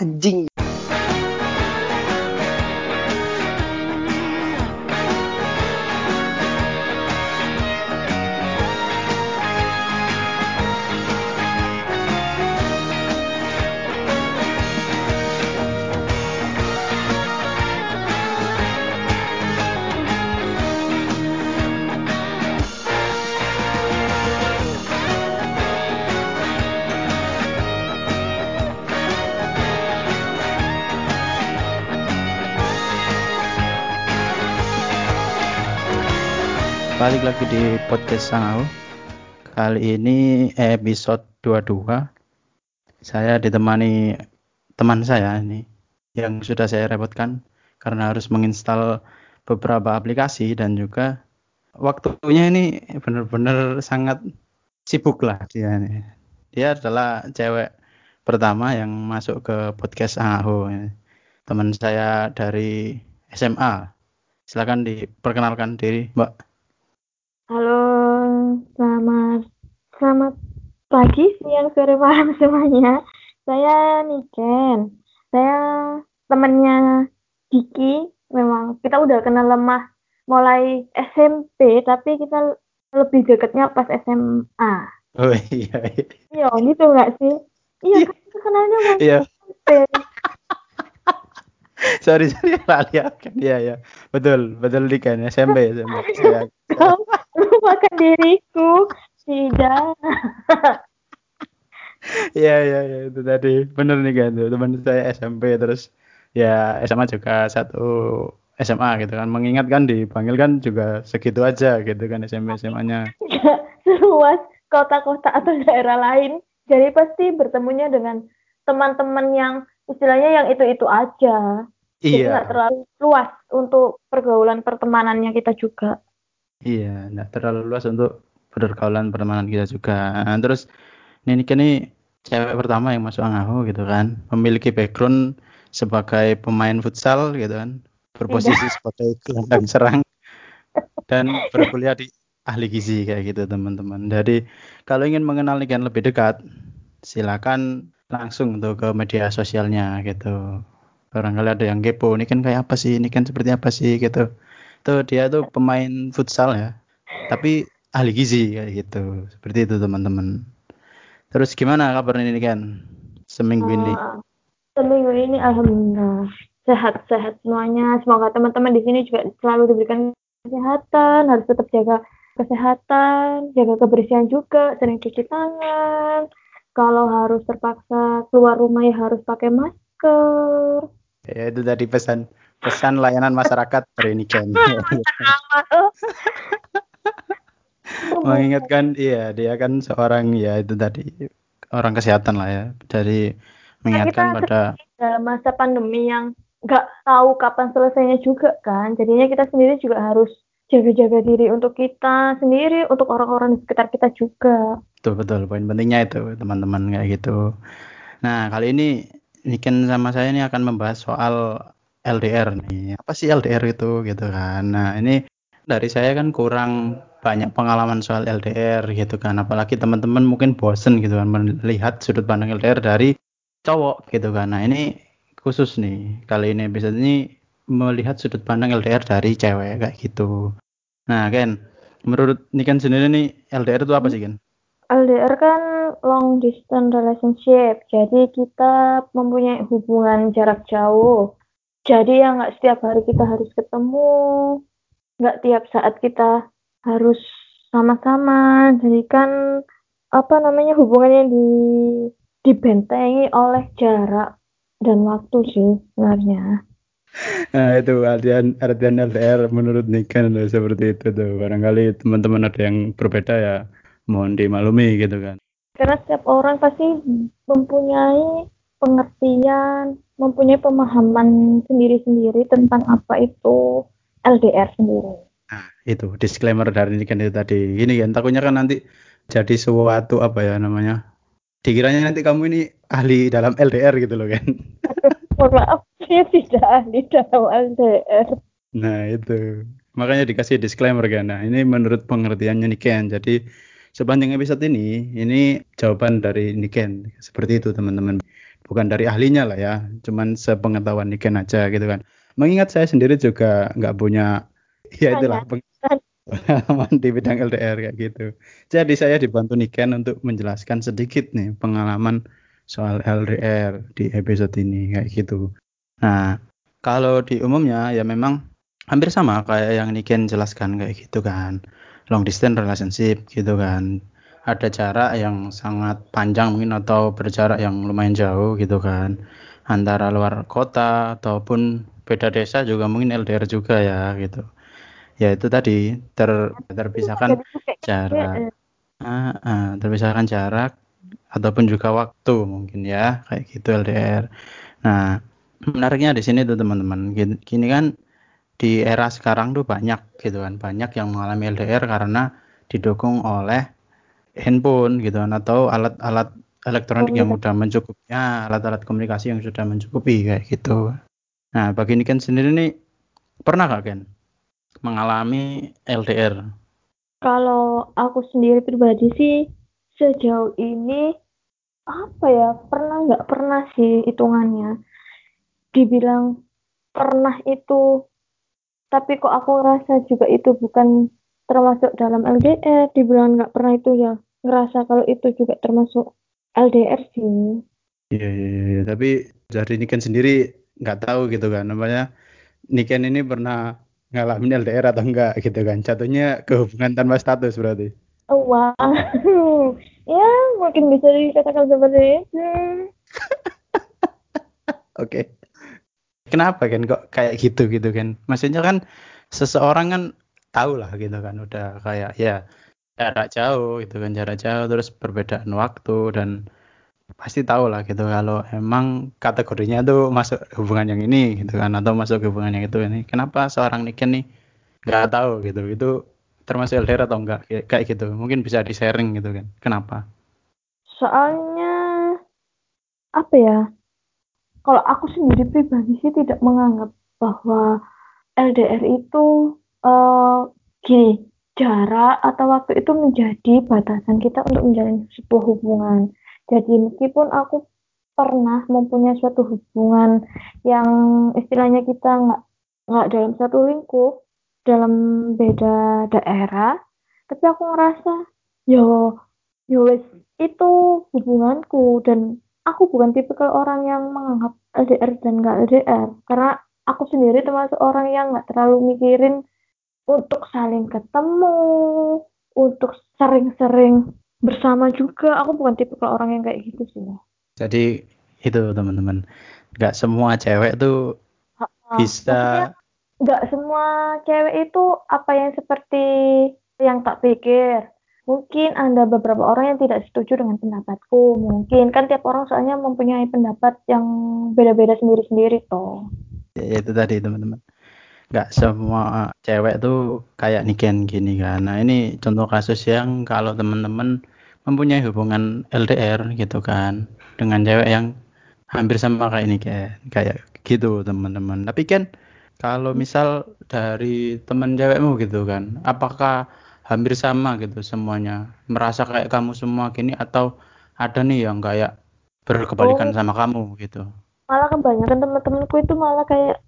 jardim. Lagi di podcast Sangau. Kali ini episode 22. Saya ditemani teman saya ini yang sudah saya repotkan karena harus menginstal beberapa aplikasi dan juga waktunya ini benar-benar sangat sibuk lah dia ini. Dia adalah cewek pertama yang masuk ke podcast Sangau. Teman saya dari SMA. Silakan diperkenalkan diri, Mbak. Halo, selamat selamat pagi, siang, sore, malam semuanya. Saya Niken. Saya temannya Diki. Memang kita udah kenal lemah mulai SMP, tapi kita lebih dekatnya pas SMA. Oh iya. Iya, iya gitu nggak sih? Iya, iya. kan kenalnya pas iya. SMP. sorry sorry lali kan iya ya betul betul di kan SMP SMP saya, lupakan diriku tidak Iya iya iya itu tadi bener nih kan tuh teman saya SMP terus ya SMA juga satu SMA gitu kan mengingat kan dipanggil kan juga segitu aja gitu kan SMP SMA-nya seluas kota-kota atau daerah lain jadi pasti bertemunya dengan teman-teman yang istilahnya yang itu-itu aja. Iya. Jadi terlalu luas untuk pergaulan pertemanannya kita juga. Iya, nggak terlalu luas untuk pergaulan pertemanan kita juga. Nah, terus ini ini cewek pertama yang masuk Angahu gitu kan, memiliki background sebagai pemain futsal gitu kan, berposisi Tidak. sebagai gelandang serang dan berkuliah di ahli gizi kayak gitu teman-teman. Jadi kalau ingin mengenal Niken lebih dekat, silakan langsung tuh ke media sosialnya gitu barangkali ada yang kepo ini kan kayak apa sih ini kan seperti apa sih gitu tuh dia tuh pemain futsal ya. Tapi ahli gizi kayak gitu. Seperti itu teman-teman. Terus gimana kabar ini kan seminggu ini. Uh, seminggu ini alhamdulillah. Sehat-sehat semuanya. Semoga teman-teman di sini juga selalu diberikan kesehatan. Harus tetap jaga kesehatan jaga kebersihan juga. Sering cuci tangan. Kalau harus terpaksa keluar rumah ya harus pakai masker. Ya itu tadi pesan pesan layanan masyarakat hari ini kan. Mengingatkan iya dia kan seorang ya itu tadi orang kesehatan lah ya. Jadi mengingatkan pada dalam masa pandemi yang nggak tahu kapan selesainya juga kan. Jadinya kita sendiri juga harus jaga-jaga diri untuk kita sendiri, untuk orang-orang di sekitar kita juga. Betul betul. Poin pentingnya itu teman-teman kayak gitu. Nah kali ini Niken sama saya ini akan membahas soal LDR nih. Apa sih LDR itu gitu kan? Nah ini dari saya kan kurang banyak pengalaman soal LDR gitu kan. Apalagi teman-teman mungkin bosen gitu kan melihat sudut pandang LDR dari cowok gitu kan. Nah ini khusus nih kali ini bisa ini melihat sudut pandang LDR dari cewek kayak gitu. Nah Ken, menurut Niken sendiri nih LDR itu apa sih Ken? LDR kan long distance relationship, jadi kita mempunyai hubungan jarak jauh. Jadi ya nggak setiap hari kita harus ketemu, nggak tiap saat kita harus sama-sama. Jadi kan apa namanya hubungannya di dibentengi oleh jarak dan waktu sih sebenarnya. Nah itu artian artian LDR menurut Nikan seperti itu tuh. Barangkali teman-teman ada yang berbeda ya mohon dimaklumi gitu kan karena setiap orang pasti mempunyai pengertian mempunyai pemahaman sendiri-sendiri tentang apa itu LDR sendiri. Nah itu disclaimer dari ini kan itu tadi. Ini kan takutnya kan nanti jadi suatu apa ya namanya dikiranya nanti kamu ini ahli dalam LDR gitu loh kan. Mohon maaf saya tidak ahli dalam LDR nah itu. Makanya dikasih disclaimer kan. Nah ini menurut pengertiannya nih Ken jadi sepanjang episode ini ini jawaban dari Niken. Seperti itu teman-teman bukan dari ahlinya lah ya, cuman sepengetahuan Niken aja gitu kan. Mengingat saya sendiri juga nggak punya ya itulah pengalaman di bidang LDR kayak gitu. Jadi saya dibantu Niken untuk menjelaskan sedikit nih pengalaman soal LDR di episode ini kayak gitu. Nah, kalau di umumnya ya memang hampir sama kayak yang Niken jelaskan kayak gitu kan. Long distance relationship gitu kan ada jarak yang sangat panjang mungkin atau berjarak yang lumayan jauh gitu kan. Antara luar kota ataupun beda desa juga mungkin LDR juga ya gitu. Ya itu tadi ter terpisahkan jarak. ah, ah, terpisahkan jarak ataupun juga waktu mungkin ya kayak gitu LDR nah menariknya di sini tuh teman-teman. Gini kan di era sekarang tuh banyak gitu kan banyak yang mengalami LDR karena didukung oleh handphone gitu kan atau alat-alat elektronik yang sudah mencukupi. Ya alat-alat komunikasi yang sudah mencukupi kayak gitu. Nah bagi ini kan sendiri nih pernah gak Ken mengalami LDR kalau aku sendiri pribadi sih sejauh ini apa ya pernah nggak pernah sih hitungannya. Dibilang pernah itu tapi kok aku rasa juga itu bukan termasuk dalam LDR dibilang nggak pernah itu ya ngerasa kalau itu juga termasuk LDR sih. Iya, iya, iya. iya. Tapi dari Niken sendiri nggak tahu gitu kan. Namanya Niken ini pernah ngalamin LDR atau enggak gitu kan. Jatuhnya ke hubungan tanpa status berarti. Oh, wow. ya, mungkin bisa dikatakan seperti itu. Oke. okay. Kenapa kan kok kayak gitu gitu kan? Maksudnya kan seseorang kan tahu lah gitu kan udah kayak ya jarak jauh gitu kan jarak jauh terus perbedaan waktu dan pasti tahu lah gitu kalau emang kategorinya tuh masuk hubungan yang ini gitu kan atau masuk hubungan yang itu ini kenapa seorang Niken nih nggak tahu gitu itu termasuk LDR atau enggak kayak gitu. Mungkin bisa di sharing gitu kan kenapa? Soalnya apa ya kalau aku sendiri pribadi sih tidak menganggap bahwa LDR itu uh, gini jarak atau waktu itu menjadi batasan kita untuk menjalin sebuah hubungan. Jadi meskipun aku pernah mempunyai suatu hubungan yang istilahnya kita nggak nggak dalam satu lingkup, dalam beda daerah, tapi aku ngerasa yo yo wes itu hubunganku dan aku bukan tipe orang yang menganggap LDR dan nggak LDR karena aku sendiri termasuk orang yang nggak terlalu mikirin untuk saling ketemu, untuk sering-sering bersama juga. Aku bukan tipe orang yang kayak gitu sih. Jadi itu teman-teman, nggak semua cewek tuh ha -ha. bisa. Nggak semua cewek itu apa yang seperti yang tak pikir. Mungkin ada beberapa orang yang tidak setuju dengan pendapatku. Mungkin kan tiap orang soalnya mempunyai pendapat yang beda-beda sendiri-sendiri toh. Ya, itu tadi teman-teman nggak semua cewek tuh kayak Niken gini kan. Nah ini contoh kasus yang kalau teman-teman mempunyai hubungan LDR gitu kan dengan cewek yang hampir sama kayak ini kayak kayak gitu teman-teman. Tapi kan kalau misal dari teman cewekmu gitu kan, apakah hampir sama gitu semuanya merasa kayak kamu semua gini atau ada nih yang kayak berkebalikan oh. sama kamu gitu? Malah kebanyakan teman-temanku itu malah kayak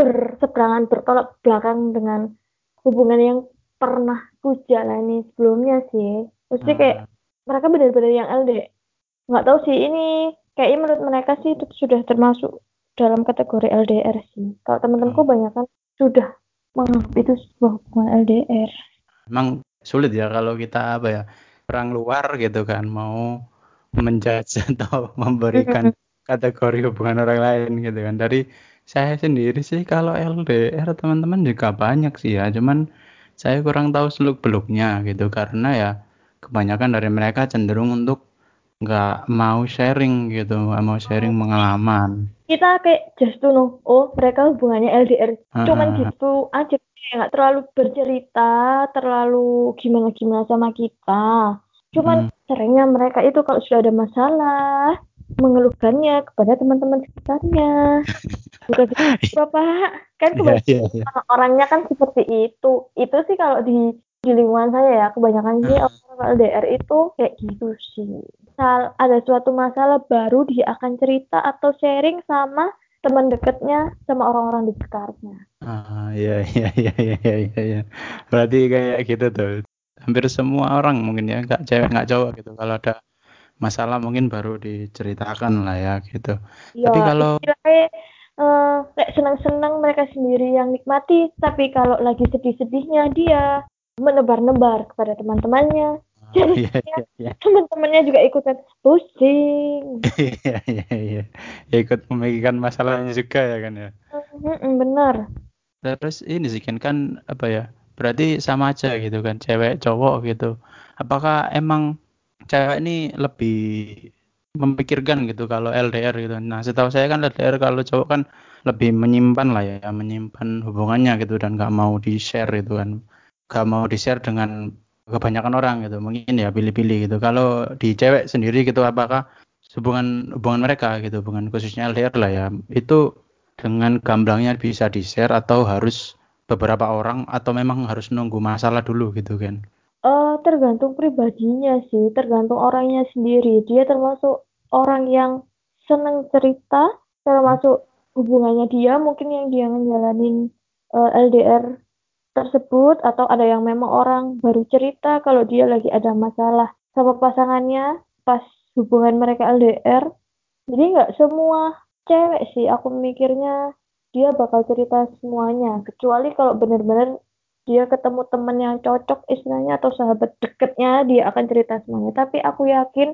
berseberangan bertolak belakang dengan hubungan yang pernah ku jalani sebelumnya sih. Mesti kayak hmm. mereka benar-benar yang LD. Nggak tahu sih ini kayaknya menurut mereka sih itu sudah termasuk dalam kategori LDR sih. Kalau teman-temanku hmm. banyak kan sudah menganggap itu sebuah hubungan LDR. Emang sulit ya kalau kita apa ya perang luar gitu kan mau menjudge atau memberikan kategori hubungan orang lain gitu kan dari saya sendiri sih kalau LDR teman-teman juga banyak sih ya, cuman saya kurang tahu seluk-beluknya gitu karena ya kebanyakan dari mereka cenderung untuk nggak mau sharing gitu, nggak mau sharing pengalaman. Kita kayak just to know, oh mereka hubungannya LDR, cuman gitu aja nggak terlalu bercerita, terlalu gimana-gimana sama kita. Cuman hmm. seringnya mereka itu kalau sudah ada masalah, mengeluhkannya kepada teman-teman sekitarnya. Bukan bapak kan iya, kebanyakan yeah, yeah, yeah. orangnya kan seperti itu. Itu sih kalau di di lingkungan saya ya kebanyakan sih orang LDR itu kayak gitu sih. Misal ada suatu masalah baru dia akan cerita atau sharing sama teman dekatnya sama orang-orang di sekitarnya. Ah, iya, iya, iya, iya, iya, iya, iya. Berarti kayak gitu tuh. Hampir semua orang mungkin ya, nggak cewek, nggak cowok gitu. Kalau ada masalah mungkin baru diceritakan lah ya gitu. Ya, Tapi kalau eh, kayak senang-senang mereka sendiri yang nikmati, tapi kalau lagi sedih-sedihnya dia menebar-nebar kepada teman-temannya. Ah, Jadi iya, iya, iya. teman-temannya juga ikutan pusing. Iya, iya, iya. Ya, ikut memikirkan masalahnya juga ya kan ya. Mm-mm, benar. Terus ini sih kan kan apa ya? Berarti sama aja gitu kan, cewek cowok gitu. Apakah emang cewek ini lebih memikirkan gitu kalau LDR gitu. Nah, setahu saya kan LDR kalau cowok kan lebih menyimpan lah ya, menyimpan hubungannya gitu dan nggak mau di-share gitu kan. Nggak mau di-share dengan kebanyakan orang gitu. Mungkin ya pilih-pilih gitu. Kalau di cewek sendiri gitu apakah hubungan hubungan mereka gitu, hubungan khususnya LDR lah ya. Itu dengan gamblangnya bisa di-share atau harus beberapa orang atau memang harus nunggu masalah dulu gitu kan. Eh, tergantung pribadinya sih, tergantung orangnya sendiri. Dia termasuk orang yang senang cerita, termasuk hubungannya dia, mungkin yang dia ngejalanin eh, LDR tersebut, atau ada yang memang orang baru cerita kalau dia lagi ada masalah sama pasangannya pas hubungan mereka LDR. Jadi nggak semua cewek sih, aku mikirnya dia bakal cerita semuanya, kecuali kalau benar-benar dia ketemu temen yang cocok istilahnya atau sahabat deketnya dia akan cerita semuanya tapi aku yakin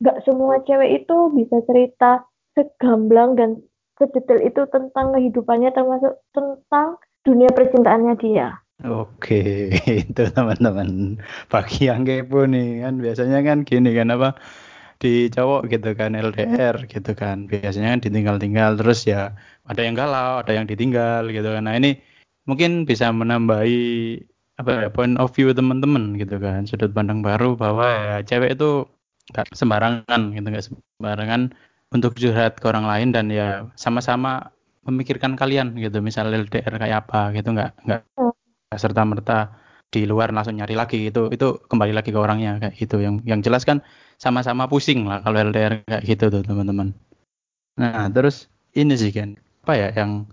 nggak semua cewek itu bisa cerita segamblang dan sedetail itu tentang kehidupannya termasuk tentang dunia percintaannya dia Oke, itu teman-teman. Bagi yang kepo nih kan biasanya kan gini kan apa di cowok gitu kan LDR gitu kan. Biasanya kan ditinggal-tinggal terus ya ada yang galau, ada yang ditinggal gitu kan. Nah, ini mungkin bisa menambahi apa ya point of view teman-teman gitu kan. Sudut pandang baru bahwa ya cewek itu nggak sembarangan gitu nggak sembarangan untuk curhat ke orang lain dan ya sama-sama memikirkan kalian gitu. Misal LDR kayak apa gitu nggak nggak serta merta di luar langsung nyari lagi. Itu itu kembali lagi ke orangnya kayak gitu. Yang yang jelas kan sama-sama pusing lah kalau LDR kayak gitu tuh teman-teman. Nah terus ini sih kan apa ya yang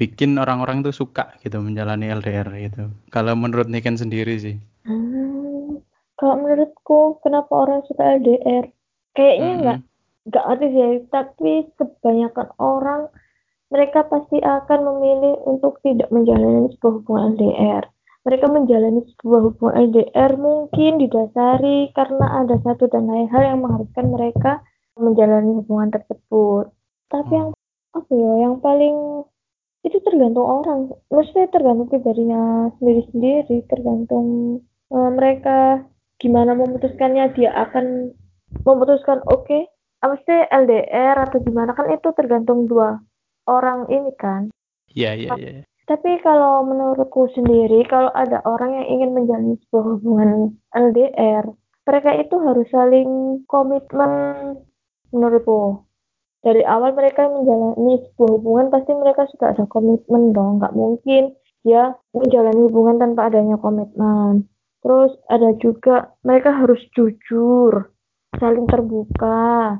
bikin orang-orang tuh suka gitu menjalani LDR gitu kalau menurut Niken sendiri sih Hmm, kalau menurutku kenapa orang suka LDR? Kayaknya nggak nggak ada sih, tapi kebanyakan orang mereka pasti akan memilih untuk tidak menjalani sebuah hubungan LDR. Mereka menjalani sebuah hubungan LDR mungkin didasari karena ada satu dan lain hal yang mengharuskan mereka menjalani hubungan tersebut. Tapi yang apa ya, yang paling itu tergantung orang. Maksudnya tergantung pribadinya sendiri-sendiri, tergantung eh, mereka gimana memutuskannya. Dia akan memutuskan oke, okay, maksudnya LDR atau gimana kan itu tergantung dua orang ini kan. Iya, iya, iya. Tapi kalau menurutku sendiri, kalau ada orang yang ingin menjalin sebuah hubungan LDR, mereka itu harus saling komitmen menurutku. Dari awal mereka menjalani sebuah hubungan, pasti mereka sudah ada komitmen dong. Nggak mungkin dia menjalani hubungan tanpa adanya komitmen. Terus ada juga mereka harus jujur, saling terbuka,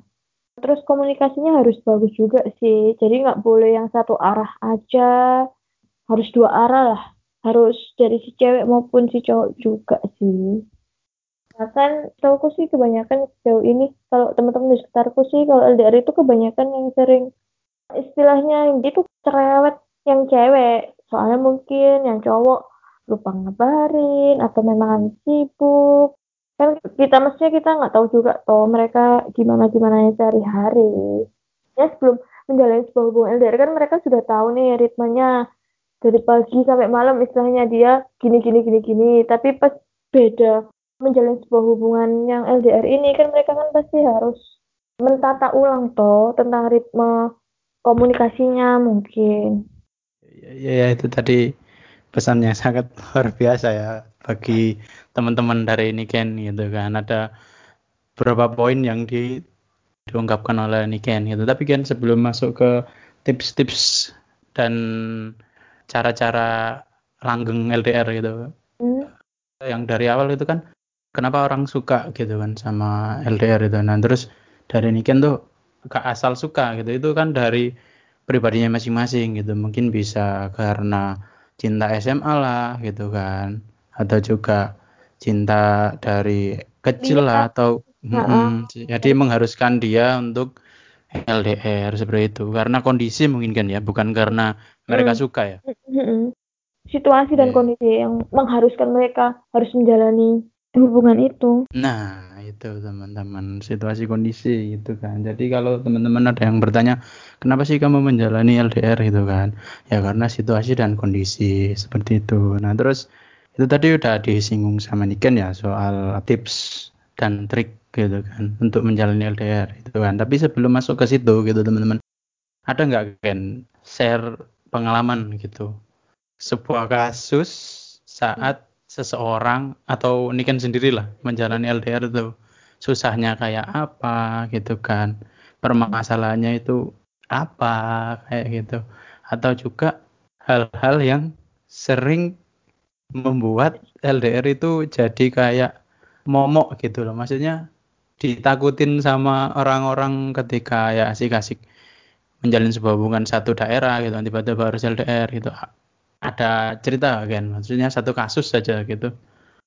terus komunikasinya harus bagus juga sih. Jadi nggak boleh yang satu arah aja. Harus dua arah lah. Harus dari si cewek maupun si cowok juga sih bahkan tahuku sih kebanyakan sejauh ini. Kalau teman-teman di sekitarku sih kalau LDR itu kebanyakan yang sering istilahnya gitu cerewet yang cewek. Soalnya mungkin yang cowok lupa ngabarin atau memang sibuk. Kan kita mestinya kita nggak tahu juga toh mereka gimana gimana sehari-hari. Ya sebelum menjalani sebuah hubungan LDR kan mereka sudah tahu nih ritmenya. Dari pagi sampai malam istilahnya dia gini gini gini gini. Tapi pas beda menjalani sebuah hubungan yang LDR ini kan mereka kan pasti harus mentata ulang toh tentang ritme komunikasinya mungkin. Ya, ya, ya itu tadi pesan yang sangat luar biasa ya bagi teman-teman dari Niken gitu kan. Ada beberapa poin yang di, diungkapkan oleh Niken gitu. Tapi kan sebelum masuk ke tips-tips dan cara-cara langgeng LDR gitu hmm. yang dari awal itu kan kenapa orang suka gitu kan sama LDR itu. Nah terus dari Niken tuh gak asal suka gitu. Itu kan dari pribadinya masing-masing gitu. Mungkin bisa karena cinta SMA lah gitu kan. Atau juga cinta dari kecil lah atau mm, jadi mengharuskan dia untuk LDR seperti itu. Karena kondisi mungkin kan ya bukan karena mereka hmm. suka ya. Situasi dan yeah. kondisi yang mengharuskan mereka harus menjalani hubungan itu. Nah itu teman-teman situasi kondisi gitu kan. Jadi kalau teman-teman ada yang bertanya kenapa sih kamu menjalani LDR gitu kan. Ya karena situasi dan kondisi seperti itu. Nah terus itu tadi udah disinggung sama Niken ya soal tips dan trik gitu kan untuk menjalani LDR itu kan. Tapi sebelum masuk ke situ gitu teman-teman ada nggak kan share pengalaman gitu? Sebuah kasus saat seseorang atau ini kan sendirilah menjalani LDR itu. Susahnya kayak apa gitu kan. Permasalahannya itu apa kayak gitu. Atau juga hal-hal yang sering membuat LDR itu jadi kayak momok gitu loh. Maksudnya ditakutin sama orang-orang ketika ya asik-asik menjalin sebuah hubungan satu daerah gitu tiba-tiba harus LDR gitu ada cerita kan maksudnya satu kasus saja gitu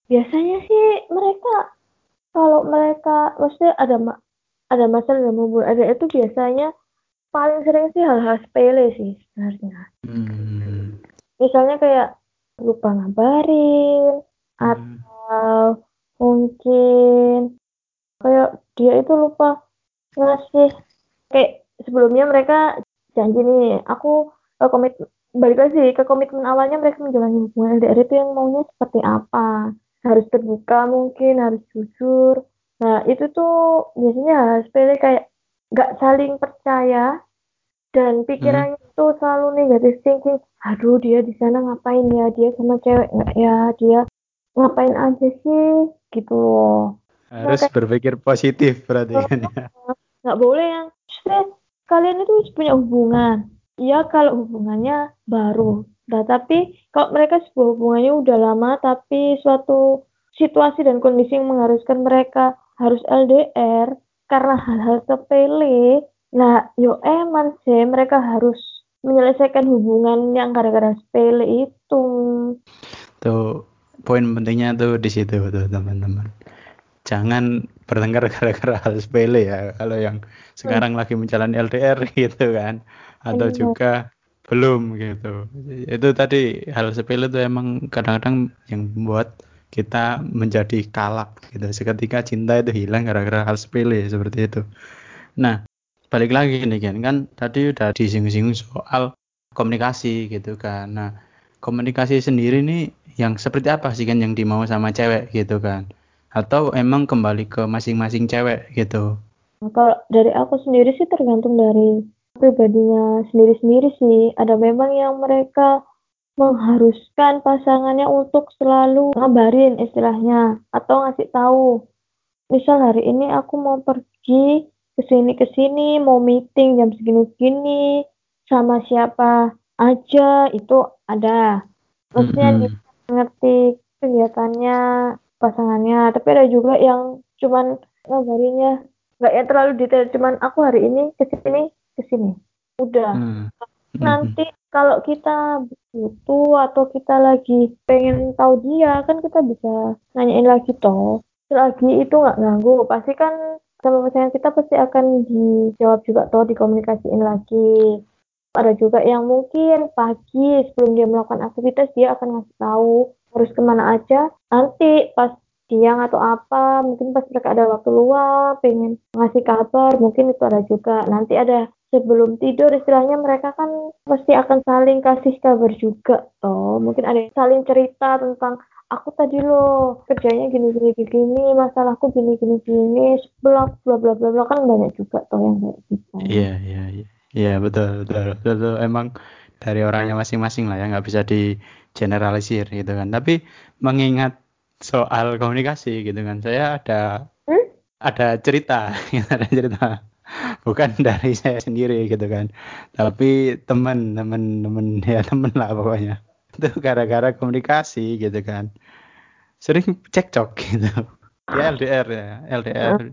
biasanya sih mereka kalau mereka maksudnya ada ma ada masalah dalam hubungan ada itu biasanya paling sering sih hal-hal sepele sih sebenarnya hmm. misalnya kayak lupa ngabarin hmm. atau mungkin kayak dia itu lupa ngasih kayak sebelumnya mereka janji nih aku uh, komit balik lagi ke komitmen awalnya mereka menjalani hubungan LDR itu yang maunya seperti apa harus terbuka mungkin harus jujur nah itu tuh biasanya sepele kayak nggak saling percaya dan pikirannya hmm. tuh selalu negatif thinking aduh dia di sana ngapain ya dia sama cewek nggak ya dia ngapain aja sih gitu loh harus nah, berpikir positif berarti kan ya. Nggak boleh yang. Kalian itu punya hubungan. Iya kalau hubungannya baru. Nah, tapi kalau mereka sebuah hubungannya udah lama tapi suatu situasi dan kondisi yang mengharuskan mereka harus LDR karena hal-hal sepele. Nah, yo eman sih mereka harus menyelesaikan hubungan yang gara-gara sepele itu. Tuh poin pentingnya tuh di situ tuh teman-teman jangan bertengkar gara-gara hal sepele ya kalau yang sekarang hmm. lagi menjalani LDR gitu kan atau hmm. juga belum gitu. Itu tadi hal sepele itu emang kadang-kadang yang membuat kita menjadi kalap gitu. Seketika cinta itu hilang gara-gara hal sepele seperti itu. Nah balik lagi nih kan kan tadi udah disinggung-singgung soal komunikasi gitu kan. Nah komunikasi sendiri nih yang seperti apa sih kan yang dimau sama cewek gitu kan? Atau emang kembali ke masing-masing cewek gitu? Nah, kalau dari aku sendiri sih tergantung dari pribadinya sendiri-sendiri sih. Ada memang yang mereka mengharuskan pasangannya untuk selalu ngabarin istilahnya atau ngasih tahu. Misal hari ini aku mau pergi ke sini ke sini, mau meeting jam segini-segini sama siapa aja itu ada. Maksudnya mm -hmm. ngerti kegiatannya pasangannya tapi ada juga yang cuman ngabarinya nggak yang terlalu detail cuman aku hari ini ke sini ke sini. Udah. Hmm. nanti kalau kita butuh atau kita lagi pengen tahu dia kan kita bisa nanyain lagi toh. Selagi itu nggak ganggu. Pasti kan sama pasangan kita pasti akan dijawab juga toh dikomunikasiin lagi. Ada juga yang mungkin pagi sebelum dia melakukan aktivitas dia akan ngasih tahu harus ke mana aja? Nanti pas siang atau apa mungkin pas mereka ada waktu luang pengen ngasih kabar mungkin itu ada juga. Nanti ada sebelum tidur istilahnya mereka kan pasti akan saling kasih kabar juga toh. Mungkin ada yang saling cerita tentang aku tadi lo kerjanya gini gini gini masalahku gini gini gini bla bla bla bla bla. Kan banyak juga toh yang kayak gitu. Iya iya iya. Iya betul betul. Betul, betul. emang dari orangnya masing-masing lah ya nggak bisa di generalisir gitu kan. Tapi mengingat soal komunikasi gitu kan saya ada hmm? ada cerita ada cerita bukan dari saya sendiri gitu kan. Tapi teman teman teman ya teman lah pokoknya. Itu gara-gara komunikasi gitu kan. Sering cekcok gitu. Ya LDR ya LDR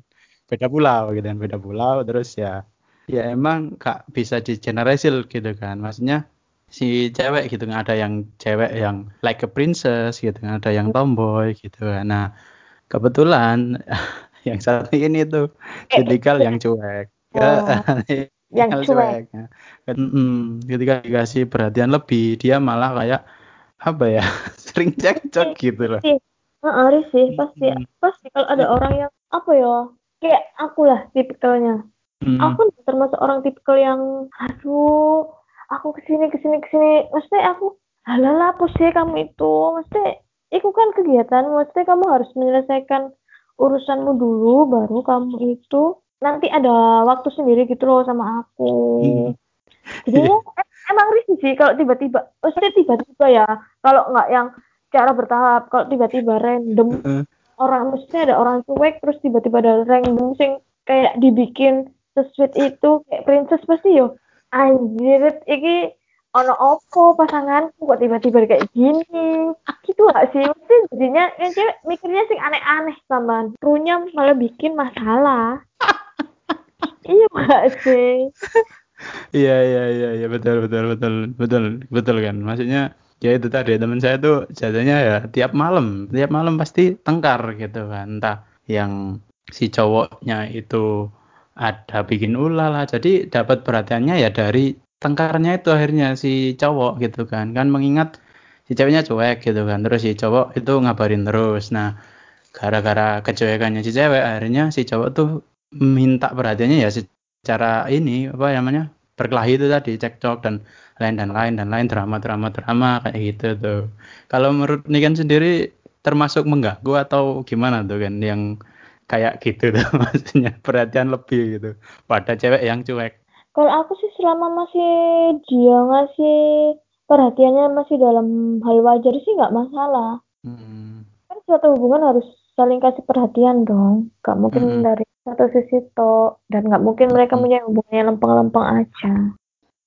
beda pulau gitu kan beda pulau. Terus ya ya emang kak bisa di generasil gitu kan. Maksudnya si cewek gitu kan ada yang cewek yang like a princess gitu kan ada yang tomboy gitu kan. Nah kebetulan yang satu ini tuh tipikal yang cuek. Oh, yang cuek. Ya. Mm-mm. ketika dikasih perhatian lebih dia malah kayak apa ya sering cekcok gitu loh. Sih, Heeh, risih pasti. Pasti kalau ada orang yang apa ya kayak aku lah tipikalnya. Aku termasuk orang tipikal yang aduh aku ke sini ke sini ke sini. Mesti aku halala apa sih kamu itu. Mesti itu kan kegiatan. Mesti kamu harus menyelesaikan urusanmu dulu baru kamu itu nanti ada waktu sendiri gitu loh sama aku. Mm. jadinya em- emang risih sih kalau tiba-tiba mesti tiba-tiba ya kalau nggak yang cara bertahap kalau tiba-tiba random orang mesti ada orang cuek terus tiba-tiba ada random sing kayak dibikin sesweet itu kayak princess pasti yo anjir iki ono opo pasanganku kok tiba-tiba kayak gini? Gitu gak sih mesti jadinya yang cewek mikirnya sing aneh-aneh sampean runya malah bikin masalah. Iya gak sih? Iya iya iya iya betul betul betul betul betul kan? Maksudnya ya itu tadi teman saya tuh jadinya ya tiap malam tiap malam pasti tengkar gitu kan? Entah yang si cowoknya itu ada bikin ulah lah jadi dapat perhatiannya ya dari tengkarnya itu akhirnya si cowok gitu kan. Kan mengingat si ceweknya cuek gitu kan. Terus si cowok itu ngabarin terus. Nah gara-gara kecuekannya si cewek akhirnya si cowok tuh minta perhatiannya ya secara ini apa namanya berkelahi itu tadi cekcok dan lain dan lain dan lain drama drama drama kayak gitu tuh. Kalau menurut Niken sendiri termasuk mengganggu atau gimana tuh kan yang kayak gitu tuh maksudnya perhatian lebih gitu. Pada cewek yang cuek kalau aku sih selama masih dia ngasih perhatiannya masih dalam hal wajar sih nggak masalah Hmm. kan suatu hubungan harus saling kasih perhatian dong gak mungkin Mm-mm. dari satu sisi toh dan nggak mungkin mereka punya hubungan yang lempeng-lempeng aja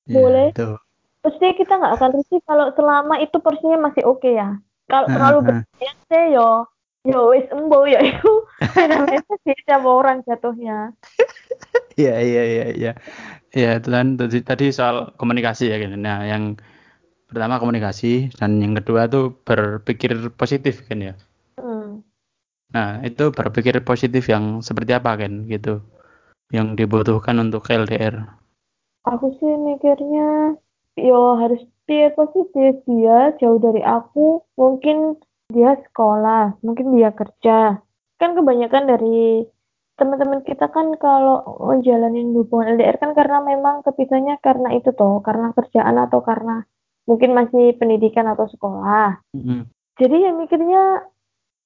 Ya, Boleh. tuh. pasti kita nggak akan risih kalau selama itu porsinya masih oke ya kalau Ah, terlalu ah. berlebihan sih yo yo wis embo ya itu sama orang jatuhnya Iya iya iya iya. Itu kan tadi, tadi soal komunikasi ya kan. Nah, yang pertama komunikasi dan yang kedua tuh berpikir positif kan ya. hmm. Nah, itu berpikir positif yang seperti apa kan gitu. Yang dibutuhkan untuk LDR. aku sih mikirnya yo harus pikir positif dia jauh dari aku mungkin dia sekolah mungkin dia kerja. Kan kebanyakan dari teman-teman kita kan kalau menjalani hubungan LDR kan karena memang kepisahnya karena itu toh karena kerjaan atau karena mungkin masih pendidikan atau sekolah. Mm-mm. jadi ya mikirnya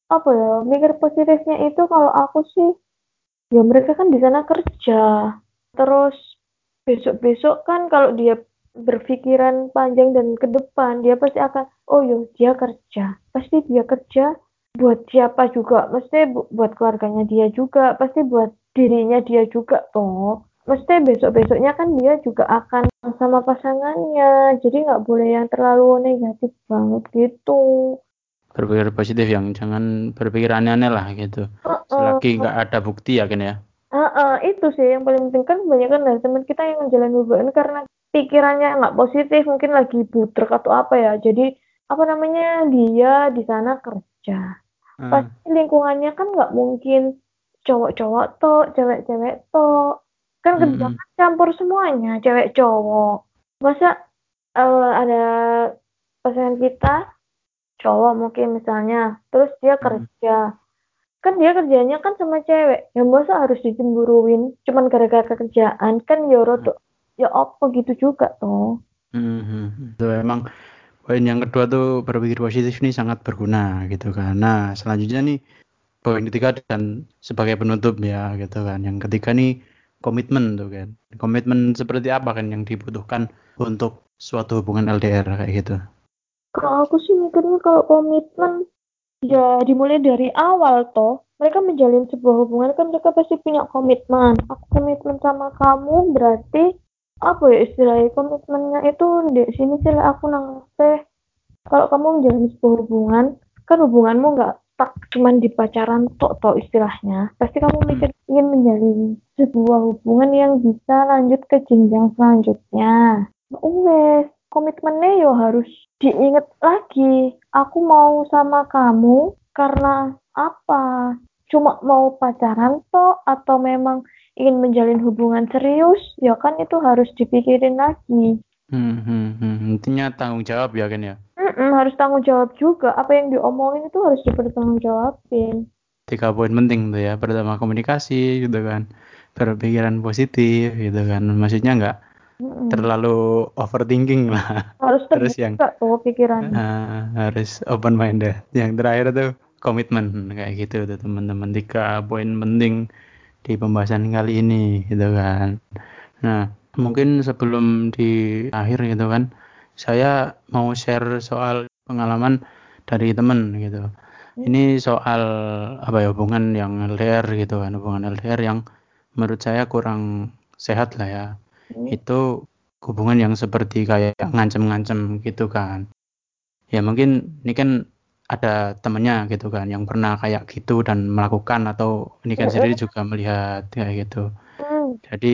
apa ya mikir positifnya itu kalau aku sih ya mereka kan di sana kerja. Terus besok-besok kan kalau dia berpikiran panjang dan ke depan dia pasti akan oh yo dia kerja pasti dia kerja buat siapa juga mesti bu- buat keluarganya dia juga pasti buat dirinya dia juga toh mesti besok-besoknya kan dia juga akan sama pasangannya jadi nggak boleh yang terlalu negatif banget gitu Berpikir positif yang jangan berpikir aneh-aneh lah gitu. Heeh. Selagi nggak ada bukti ya kan ya. Ah, ah, itu sih yang paling penting kan kebanyakan dari teman kita yang menjalani hubungan karena pikirannya nggak positif mungkin lagi budrek atau apa ya. Jadi apa namanya dia di sana kerja. Ah, pasti lingkungannya kan nggak mungkin cowok-cowok toh cewek-cewek toh kan kerja Mm-mm. kan campur semuanya cewek cowok. Masa eh, ada pasangan kita cowok mungkin misalnya terus dia Mm. kerja. Kan dia kerjanya kan sama cewek. Ya masa harus dicemburuin cuman gara-gara kerjaan? Kan ya rodok ya apa gitu juga toh Mhm. Itu emang poin yang kedua tuh berpikir positif ini sangat berguna gitu kan. Nah, selanjutnya nih poin ketiga dan sebagai penutup ya gitu kan. Yang ketiga nih komitmen tuh kan. Komitmen seperti apa kan yang dibutuhkan untuk suatu hubungan LDR kayak gitu. kalau aku sih mikirnya kalau komitmen ya dimulai dari awal toh mereka menjalin sebuah hubungan kan mereka pasti punya komitmen aku komitmen sama kamu berarti apa ya istilahnya? Komitmennya itu di sini sih aku nang teh kalau kamu menjalin sebuah hubungan kan hubunganmu nggak stuck cuman di pacaran tok tok istilahnya. Pasti kamu Hmm. mikir ingin menjalin sebuah hubungan yang bisa lanjut ke jenjang selanjutnya. Wes komitmennya yo harus diinget lagi. Aku mau sama kamu karena apa? Cuma mau pacaran tok atau memang ingin menjalin hubungan serius ya kan itu harus dipikirin lagi Hmm, hmm, hmm. Intinya tanggung jawab ya kan ya. Mm-mm, harus tanggung jawab juga apa yang diomongin itu harus dipertanggungjawabin Tiga poin penting tuh ya. Pertama komunikasi gitu kan. Berpikiran positif gitu kan. Maksudnya nggak Mm-mm. terlalu overthinking lah. harus Terus yang tuh pikirannya Ah, harus open minded. Yang terakhir tuh komitmen kayak gitu tuh teman-teman. Tiga poin penting di pembahasan kali ini gitu kan. Nah, mungkin sebelum di akhir gitu kan, saya mau share soal pengalaman dari temen gitu. Ini soal apa ya hubungan yang LDR gitu kan, hubungan LDR yang menurut saya kurang sehat lah ya. Hmm. Itu hubungan yang seperti kayak ngancem-ngancem gitu kan. Ya mungkin ini kan ada temennya gitu kan yang pernah kayak gitu dan melakukan atau ini kan sendiri juga melihat kayak gitu. Hmm, Jadi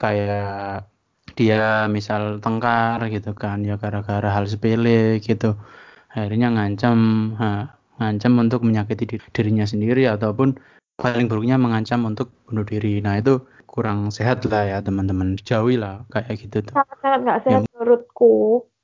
kayak dia misal tengkar gitu kan ya gara-gara hal sepele gitu. Akhirnya ngancam ha, ngancam untuk menyakiti di- dirinya sendiri ataupun paling buruknya mengancam untuk bunuh diri. Nah, itu kurang sehat lah ya teman-teman. Jauhi lah kayak gitu tuh. sangat-sangat nggak sehat menurutku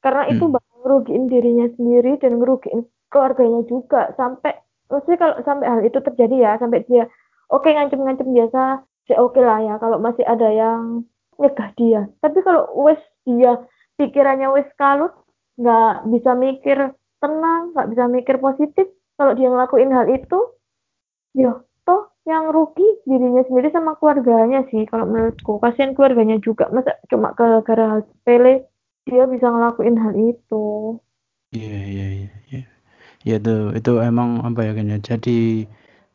karena itu Hmm. bakal ngerugiin dirinya sendiri dan ngerugiin keluarganya juga. Sampai maksudnya kalau sampai hal itu terjadi ya sampai dia oke ngancem-ngancem biasa ya oke lah ya kalau masih ada yang nyegah dia. Tapi kalau wes dia pikirannya wes kalut nggak bisa mikir tenang nggak bisa mikir positif kalau dia ngelakuin hal itu ya toh yang rugi dirinya sendiri sama keluarganya sih kalau menurutku. Kasihan keluarganya juga. Masa cuma gara-gara hal sepele dia bisa ngelakuin hal itu. Iya, iya, iya, iya. Ya itu itu emang apa ya kan ya. Jadi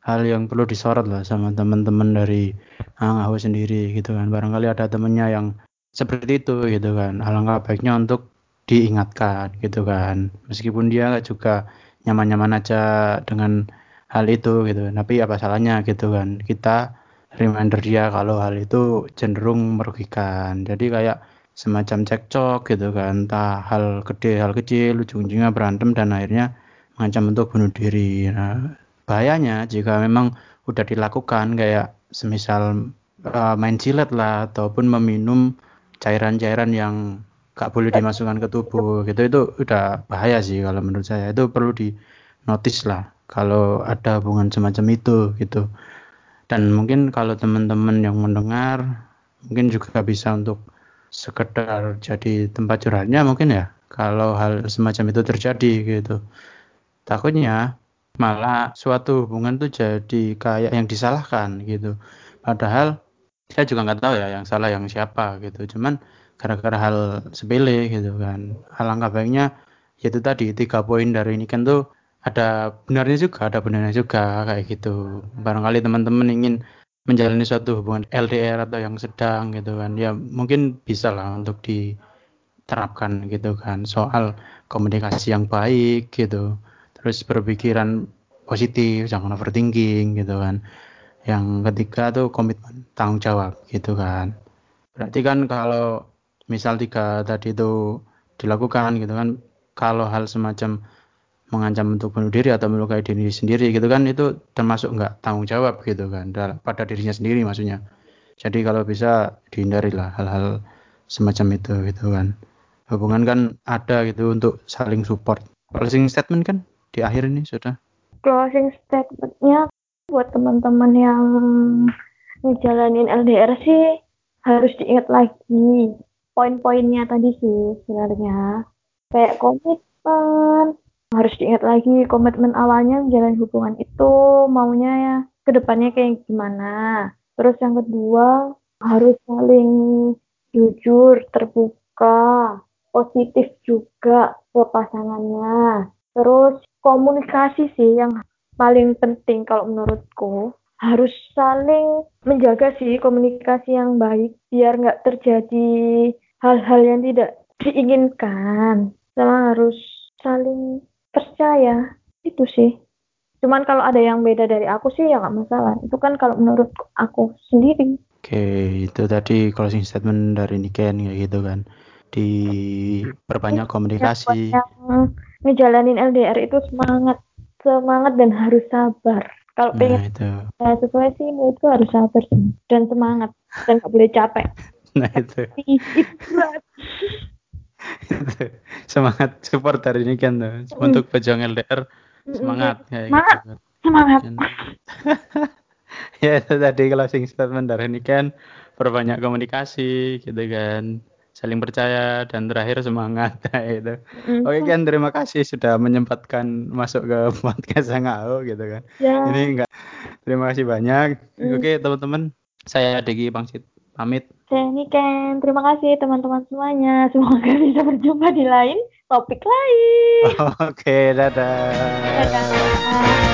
hal yang perlu disorot lah sama teman-teman dari Hang Ahwa sendiri gitu kan. Barangkali ada temennya yang seperti itu gitu kan. Alangkah baiknya untuk diingatkan gitu kan. Meskipun dia juga nyaman-nyaman aja dengan hal itu gitu. Tapi apa salahnya gitu kan. Kita reminder dia kalau hal itu cenderung merugikan. Jadi kayak semacam cekcok gitu kan. Entah hal gede, hal kecil, ujung-ujungnya berantem dan akhirnya mengancam untuk bunuh diri. Nah, bahayanya jika memang udah dilakukan kayak semisal uh, main silet lah ataupun meminum cairan-cairan yang gak boleh dimasukkan ke tubuh gitu itu udah bahaya sih kalau menurut saya. Itu perlu di notice lah kalau ada hubungan semacam itu gitu. Dan mungkin kalau teman-teman yang mendengar mungkin juga bisa untuk sekedar jadi tempat curhatnya mungkin ya kalau hal semacam itu terjadi gitu takutnya malah suatu hubungan tuh jadi kayak yang disalahkan gitu. Padahal saya juga nggak tahu ya yang salah yang siapa gitu. Cuman gara-gara hal sepele gitu kan. Alangkah baiknya yaitu tadi tiga poin dari ini kan tuh ada benarnya juga ada benarnya juga kayak gitu. Barangkali teman-teman ingin menjalani suatu hubungan LDR atau yang sedang gitu kan ya mungkin bisa lah untuk diterapkan gitu kan. Soal komunikasi yang baik gitu terus berpikiran positif jangan overthinking gitu kan. Yang ketiga tuh komitmen tanggung jawab gitu kan. Berarti kan kalau misal tiga tadi itu dilakukan gitu kan kalau hal semacam mengancam untuk bunuh diri atau melukai diri sendiri gitu kan itu termasuk nggak tanggung jawab gitu kan pada dirinya sendiri maksudnya. Jadi kalau bisa dihindari lah hal-hal semacam itu gitu kan. Hubungan kan ada gitu untuk saling support. Closing statement kan di akhir ini sudah. Closing statementnya buat teman-teman yang ngejalanin LDR sih harus diingat lagi poin-poinnya tadi sih sebenarnya. Kayak komitmen harus diingat lagi komitmen awalnya menjalin hubungan itu maunya ya ke depannya kayak gimana. Terus yang kedua harus saling jujur terbuka positif juga ke pasangannya terus komunikasi sih yang paling penting kalau menurutku harus saling menjaga sih komunikasi yang baik biar nggak terjadi hal-hal yang tidak diinginkan sama harus saling percaya itu sih Cuman kalau ada yang beda dari aku sih ya nggak masalah. Itu kan kalau menurut aku sendiri. Oke, itu tadi closing statement dari Niken kayak gitu kan. Diperbanyak komunikasi. Yang ngejalanin LDR itu semangat, semangat dan harus sabar. Kalau Nah, pengen itu. nah, sesuai sih menurutku harus sabar dan semangat dan nggak boleh capek. Nah, itu. Itu. Itu. Semangat support dari Niken tuh. Untuk pejuang LDR semangat Semangat. gitu. Semangat. Dan- ya itu tadi closing statement dari Niken perbanyak komunikasi gitu kan saling percaya dan terakhir semangat itu Mm. oke kan terima kasih sudah menyempatkan masuk ke podcast Sangao gitu kan Ya. ini enggak terima kasih banyak Mm. oke teman-teman saya Degi Pangsit pamit Saya Niken. Terima kasih teman-teman semuanya. Semoga bisa berjumpa di lain topik lain. oke dadah Dadah.